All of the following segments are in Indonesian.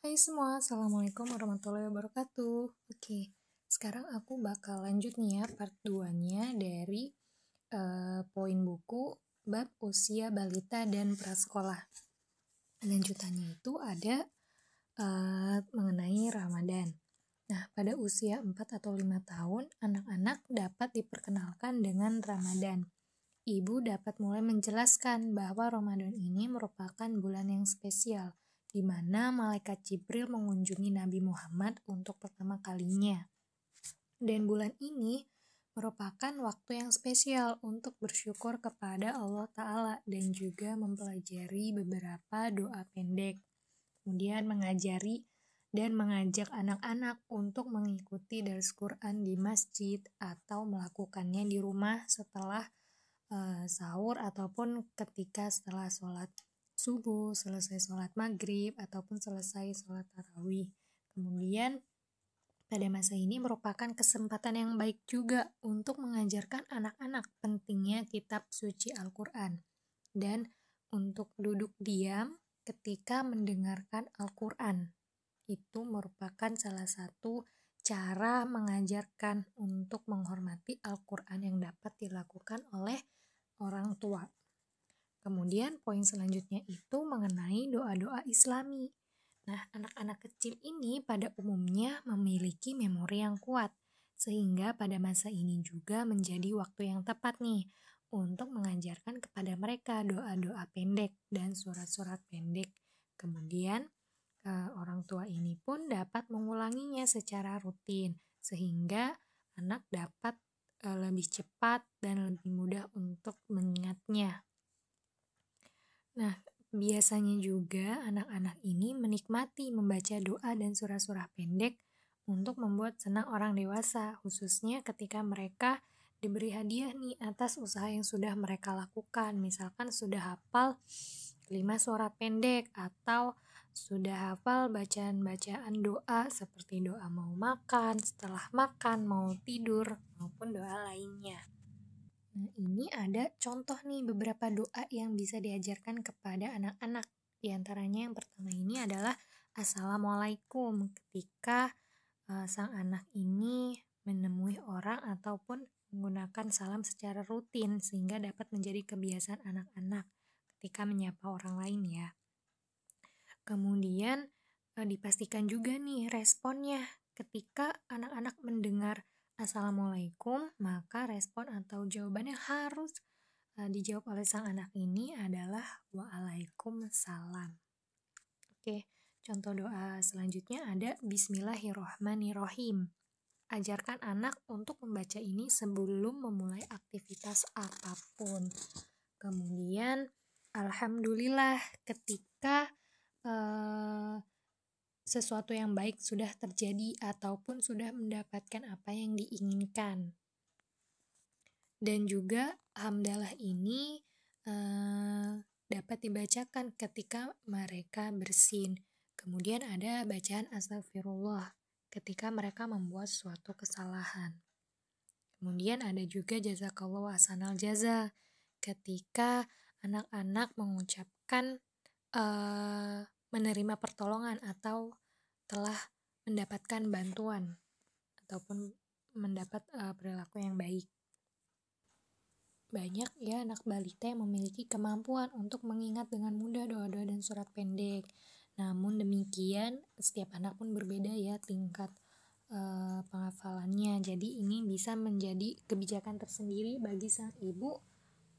Hai semua, Assalamualaikum warahmatullahi wabarakatuh. Oke, sekarang aku bakal lanjut nih ya part 2-nya dari uh, poin buku bab usia balita dan prasekolah. Lanjutannya itu ada uh, mengenai Ramadan. Nah, pada usia 4 atau 5 tahun, anak-anak dapat diperkenalkan dengan Ramadan. Ibu dapat mulai menjelaskan bahwa Ramadan ini merupakan bulan yang spesial – di mana malaikat Jibril mengunjungi Nabi Muhammad untuk pertama kalinya. Dan bulan ini merupakan waktu yang spesial untuk bersyukur kepada Allah Ta'ala dan juga mempelajari beberapa doa pendek. Kemudian mengajari dan mengajak anak-anak untuk mengikuti dari Quran di masjid atau melakukannya di rumah setelah uh, sahur ataupun ketika setelah sholat subuh, selesai sholat maghrib, ataupun selesai sholat tarawih. Kemudian, pada masa ini merupakan kesempatan yang baik juga untuk mengajarkan anak-anak pentingnya kitab suci Al-Quran dan untuk duduk diam ketika mendengarkan Al-Quran. Itu merupakan salah satu cara mengajarkan untuk menghormati Al-Quran yang dapat dilakukan oleh. Kemudian poin selanjutnya itu mengenai doa-doa islami. Nah, anak-anak kecil ini pada umumnya memiliki memori yang kuat, sehingga pada masa ini juga menjadi waktu yang tepat nih untuk mengajarkan kepada mereka doa-doa pendek dan surat-surat pendek. Kemudian, eh, orang tua ini pun dapat mengulanginya secara rutin, sehingga anak dapat eh, lebih cepat dan lebih mudah untuk mengingatnya. Nah, biasanya juga anak-anak ini menikmati membaca doa dan surah-surah pendek untuk membuat senang orang dewasa, khususnya ketika mereka diberi hadiah nih atas usaha yang sudah mereka lakukan. Misalkan sudah hafal 5 surah pendek atau sudah hafal bacaan-bacaan doa seperti doa mau makan, setelah makan, mau tidur, maupun doa lainnya. Nah, ini ada contoh nih beberapa doa yang bisa diajarkan kepada anak-anak. Di antaranya yang pertama ini adalah Assalamualaikum ketika uh, sang anak ini menemui orang ataupun menggunakan salam secara rutin sehingga dapat menjadi kebiasaan anak-anak ketika menyapa orang lain ya. Kemudian uh, dipastikan juga nih responnya ketika anak-anak mendengar Assalamualaikum, maka respon atau jawaban yang harus uh, dijawab oleh sang anak ini adalah Waalaikumsalam. Oke, contoh doa selanjutnya ada Bismillahirrohmanirrohim. Ajarkan anak untuk membaca ini sebelum memulai aktivitas apa pun. Kemudian, Alhamdulillah ketika uh, sesuatu yang baik sudah terjadi ataupun sudah mendapatkan apa yang diinginkan. Dan juga hamdalah ini uh, dapat dibacakan ketika mereka bersin. Kemudian ada bacaan astagfirullah ketika mereka membuat suatu kesalahan. Kemudian ada juga jazakallah asanal jaza ketika anak-anak mengucapkan uh, menerima pertolongan atau telah mendapatkan bantuan ataupun mendapat uh, perilaku yang baik. Banyak ya anak balita yang memiliki kemampuan untuk mengingat dengan mudah doa-doa dan surat pendek. Namun demikian, setiap anak pun berbeda ya tingkat uh, penghafalannya. Jadi ini bisa menjadi kebijakan tersendiri bagi sang ibu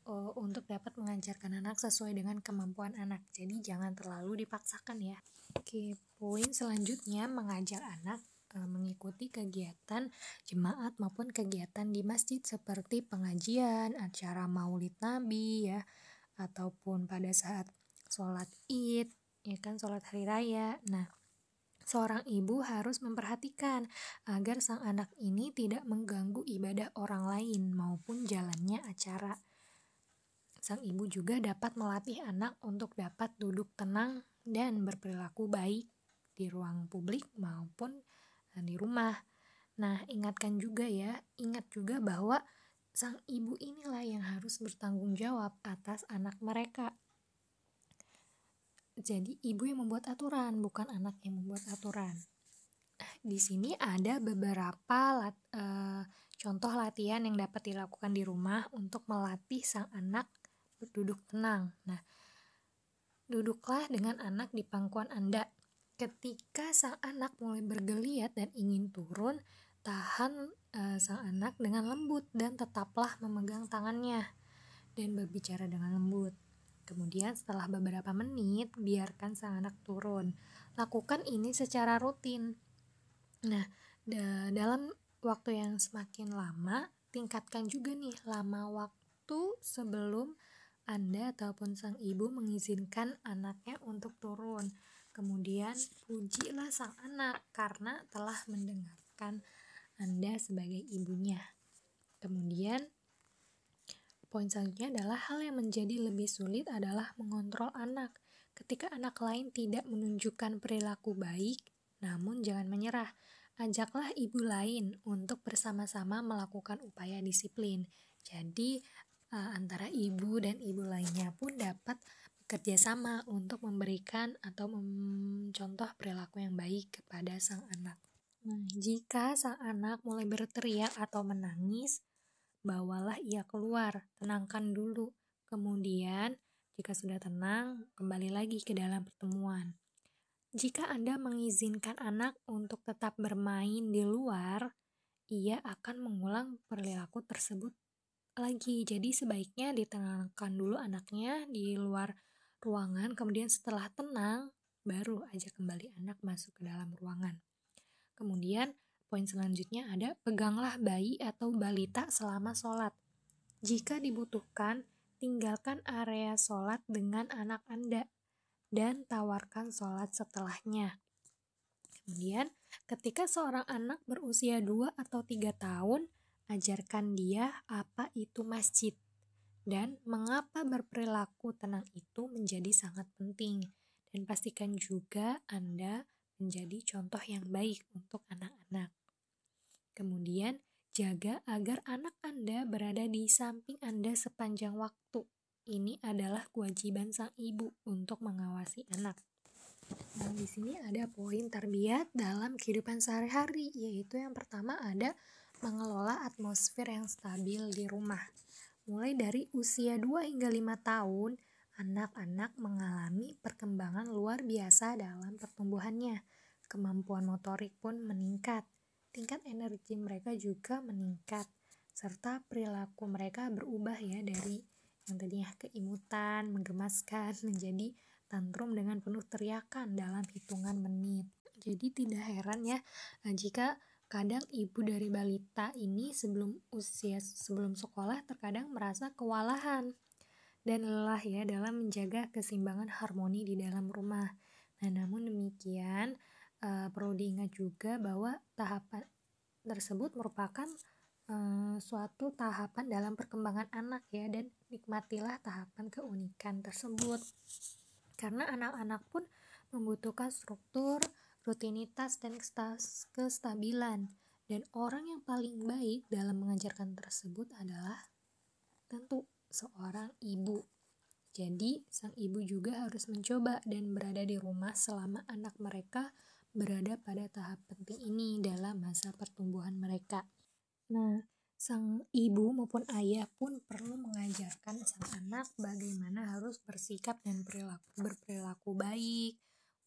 uh, untuk dapat mengajarkan anak sesuai dengan kemampuan anak. Jadi jangan terlalu dipaksakan ya. Oke, poin selanjutnya mengajak anak e, mengikuti kegiatan jemaat maupun kegiatan di masjid seperti pengajian, acara maulid nabi ya, ataupun pada saat sholat id, ya kan sholat hari raya. Nah, seorang ibu harus memperhatikan agar sang anak ini tidak mengganggu ibadah orang lain maupun jalannya acara. Sang ibu juga dapat melatih anak untuk dapat duduk tenang dan berperilaku baik di ruang publik maupun eh, di rumah. Nah, ingatkan juga ya, ingat juga bahwa sang ibu inilah yang harus bertanggung jawab atas anak mereka. Jadi ibu yang membuat aturan, bukan anak yang membuat aturan. Di sini ada beberapa lat, uh, contoh latihan yang dapat dilakukan di rumah untuk melatih sang anak duduk tenang. Nah, duduklah dengan anak di pangkuan Anda. Ketika sang anak mulai bergeliat dan ingin turun, tahan uh, sang anak dengan lembut dan tetaplah memegang tangannya dan berbicara dengan lembut. Kemudian setelah beberapa menit, biarkan sang anak turun. Lakukan ini secara rutin. Nah, da dalam waktu yang semakin lama, tingkatkan juga nih lama waktu sebelum Anda ataupun sang ibu mengizinkan anaknya untuk turun. Kemudian pujilah sang anak karena telah mendengarkan Anda sebagai ibunya. Kemudian poin selanjutnya adalah hal yang menjadi lebih sulit adalah mengontrol anak. Ketika anak lain tidak menunjukkan perilaku baik, namun jangan menyerah. Ajaklah ibu lain untuk bersama-sama melakukan upaya disiplin. Jadi, eh, antara ibu dan ibu lainnya pun dapat bekerja sama untuk memberikan atau mencontoh perilaku yang baik kepada sang anak. Nah, jika sang anak mulai berteriak atau menangis, bawalah ia keluar, tenangkan dulu. Kemudian, jika sudah tenang, kembali lagi ke dalam pertemuan. Jika Anda mengizinkan anak untuk tetap bermain di luar, ia akan mengulang perilaku tersebut lagi. Jadi sebaiknya ditenangkan dulu anaknya di luar ruangan, kemudian setelah tenang, baru aja kembali anak masuk ke dalam ruangan. Kemudian Poin selanjutnya ada peganglah bayi atau balita selama sholat. Jika dibutuhkan, tinggalkan area sholat dengan anak Anda dan tawarkan sholat setelahnya. Kemudian, ketika seorang anak berusia 2 atau 3 tahun, ajarkan dia apa itu masjid dan mengapa berperilaku tenang itu menjadi sangat penting. Dan pastikan juga Anda menjadi contoh yang baik untuk anak-anak. Kemudian, jaga agar anak Anda berada di samping Anda sepanjang waktu. Ini adalah kewajiban sang ibu untuk mengawasi anak. Nah, di sini ada poin tarbiyat dalam kehidupan sehari-hari, yaitu yang pertama ada mengelola atmosfer yang stabil di rumah. Mulai dari usia 2 hingga 5 tahun, anak-anak mengalami perkembangan luar biasa dalam pertumbuhannya. Kemampuan motorik pun meningkat tingkat energi mereka juga meningkat serta perilaku mereka berubah ya dari yang tadinya keimutan, menggemaskan menjadi tantrum dengan penuh teriakan dalam hitungan menit. Jadi tidak heran ya nah, jika kadang ibu dari balita ini sebelum usia sebelum sekolah terkadang merasa kewalahan dan lelah ya dalam menjaga keseimbangan harmoni di dalam rumah. Nah, namun demikian uh, perlu diingat juga bahwa tahapan tersebut merupakan uh, suatu tahapan dalam perkembangan anak ya dan nikmatilah tahapan keunikan tersebut karena anak-anak pun membutuhkan struktur, rutinitas dan kestabilan dan orang yang paling baik dalam mengajarkan tersebut adalah tentu seorang ibu. Jadi, sang ibu juga harus mencoba dan berada di rumah selama anak mereka berada pada tahap penting ini dalam masa pertumbuhan mereka. Nah, sang ibu maupun ayah pun perlu mengajarkan sang anak bagaimana harus bersikap dan perilaku berperilaku baik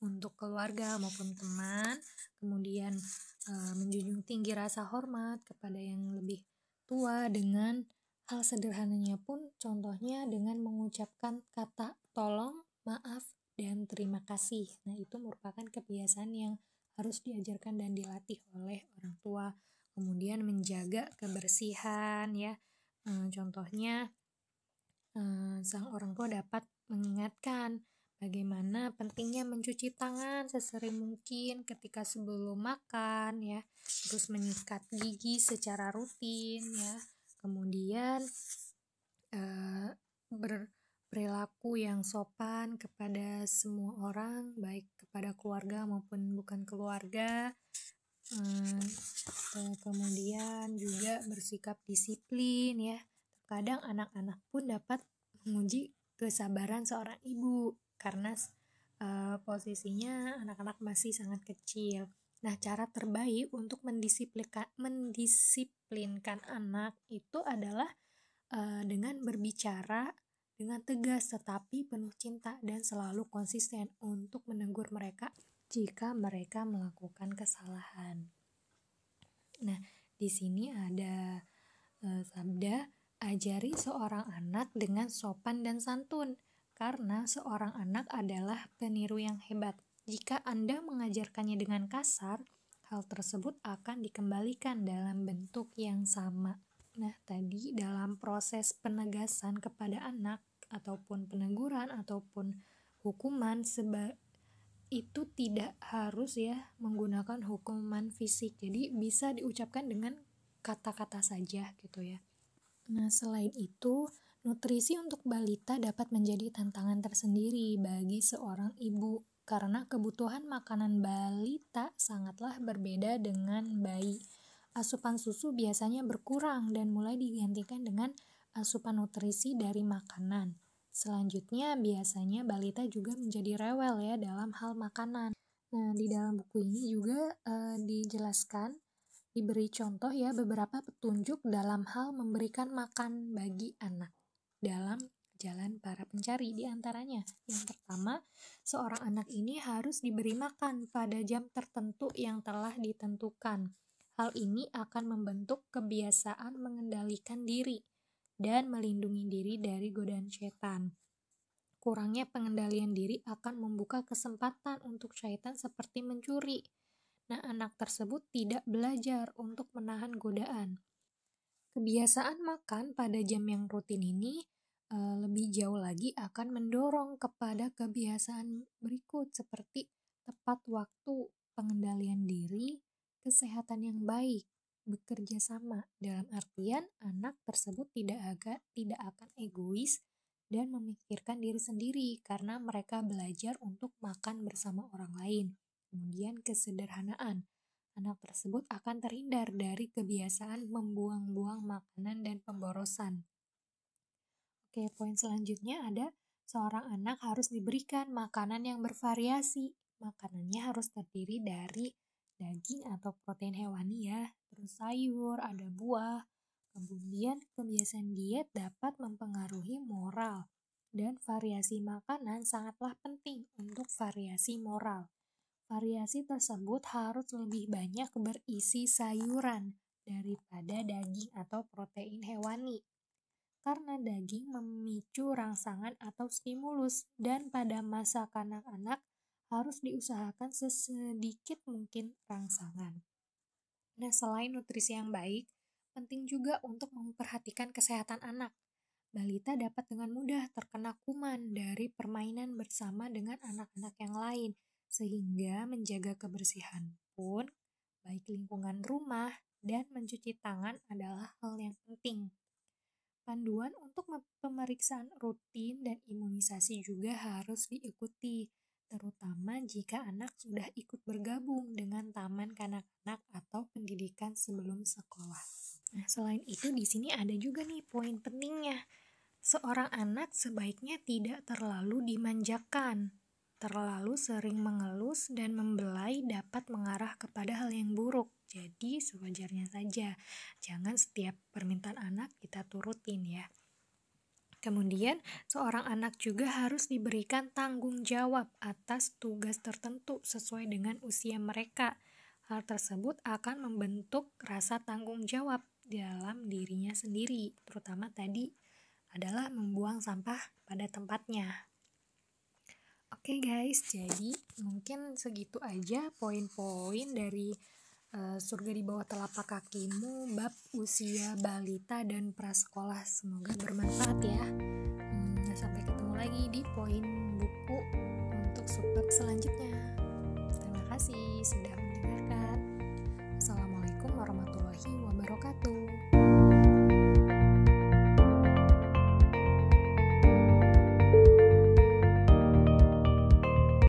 untuk keluarga maupun teman, kemudian e, menjunjung tinggi rasa hormat kepada yang lebih tua dengan hal sederhananya pun contohnya dengan mengucapkan kata tolong, maaf, dan terima kasih. Nah, itu merupakan kebiasaan yang harus diajarkan dan dilatih oleh orang tua. Kemudian menjaga kebersihan ya. E, contohnya e, sang orang tua dapat mengingatkan bagaimana pentingnya mencuci tangan sesering mungkin ketika sebelum makan ya. Terus menyikat gigi secara rutin ya. Kemudian e, ber perilaku yang sopan kepada semua orang, baik kepada keluarga maupun bukan keluarga. Hmm, kemudian juga bersikap disiplin ya. Kadang anak-anak pun dapat menguji kesabaran seorang ibu karena uh, posisinya anak-anak masih sangat kecil. Nah, cara terbaik untuk mendisiplinkan mendisiplinkan anak itu adalah uh, dengan berbicara dengan tegas tetapi penuh cinta dan selalu konsisten untuk menegur mereka jika mereka melakukan kesalahan. Nah, di sini ada uh, sabda ajari seorang anak dengan sopan dan santun karena seorang anak adalah peniru yang hebat. Jika Anda mengajarkannya dengan kasar, hal tersebut akan dikembalikan dalam bentuk yang sama. Nah, tadi dalam proses penegasan kepada anak ataupun peneguran ataupun hukuman seba itu tidak harus ya menggunakan hukuman fisik. Jadi bisa diucapkan dengan kata-kata saja gitu ya. Nah, selain itu, nutrisi untuk balita dapat menjadi tantangan tersendiri bagi seorang ibu karena kebutuhan makanan balita sangatlah berbeda dengan bayi asupan susu biasanya berkurang dan mulai digantikan dengan asupan nutrisi dari makanan. Selanjutnya, biasanya balita juga menjadi rewel ya dalam hal makanan. Nah, di dalam buku ini juga uh, dijelaskan, diberi contoh ya beberapa petunjuk dalam hal memberikan makan bagi anak dalam jalan para pencari di antaranya. Yang pertama, seorang anak ini harus diberi makan pada jam tertentu yang telah ditentukan. Hal ini akan membentuk kebiasaan mengendalikan diri dan melindungi diri dari godaan setan. Kurangnya pengendalian diri akan membuka kesempatan untuk syaitan seperti mencuri. Nah, anak tersebut tidak belajar untuk menahan godaan. Kebiasaan makan pada jam yang rutin ini e, lebih jauh lagi akan mendorong kepada kebiasaan berikut seperti tepat waktu, pengendalian diri, kesehatan yang baik, bekerja sama dalam artian anak tersebut tidak agak tidak akan egois dan memikirkan diri sendiri karena mereka belajar untuk makan bersama orang lain. Kemudian kesederhanaan. Anak tersebut akan terhindar dari kebiasaan membuang-buang makanan dan pemborosan. Oke, poin selanjutnya ada seorang anak harus diberikan makanan yang bervariasi. Makanannya harus terdiri dari daging atau protein hewani ya, terus sayur, ada buah. Kemudian kebiasaan diet dapat mempengaruhi moral dan variasi makanan sangatlah penting untuk variasi moral. Variasi tersebut harus lebih banyak berisi sayuran daripada daging atau protein hewani. Karena daging memicu rangsangan atau stimulus dan pada masa kanak-kanak harus diusahakan sesedikit mungkin rangsangan. Nah, selain nutrisi yang baik, penting juga untuk memperhatikan kesehatan anak. Balita dapat dengan mudah terkena kuman dari permainan bersama dengan anak-anak yang lain, sehingga menjaga kebersihan pun, baik lingkungan rumah dan mencuci tangan adalah hal yang penting. Panduan untuk pemeriksaan rutin dan imunisasi juga harus diikuti terutama jika anak sudah ikut bergabung dengan taman kanak-kanak atau pendidikan sebelum sekolah. Nah, selain itu di sini ada juga nih poin pentingnya. Seorang anak sebaiknya tidak terlalu dimanjakan. Terlalu sering mengelus dan membelai dapat mengarah kepada hal yang buruk. Jadi sewajarnya saja. Jangan setiap permintaan anak kita turutin ya. Kemudian, seorang anak juga harus diberikan tanggung jawab atas tugas tertentu sesuai dengan usia mereka. Hal tersebut akan membentuk rasa tanggung jawab dalam dirinya sendiri, terutama tadi adalah membuang sampah pada tempatnya. Oke okay guys, jadi mungkin segitu aja poin-poin dari uh, surga di bawah telapak kakimu bab usia balita dan prasekolah. Semoga bermanfaat ya. Hmm, nah, sampai ketemu lagi di poin buku untuk subbab selanjutnya. Terima kasih sudah mendengarkan. Assalamualaikum warahmatullahi wabarakatuh.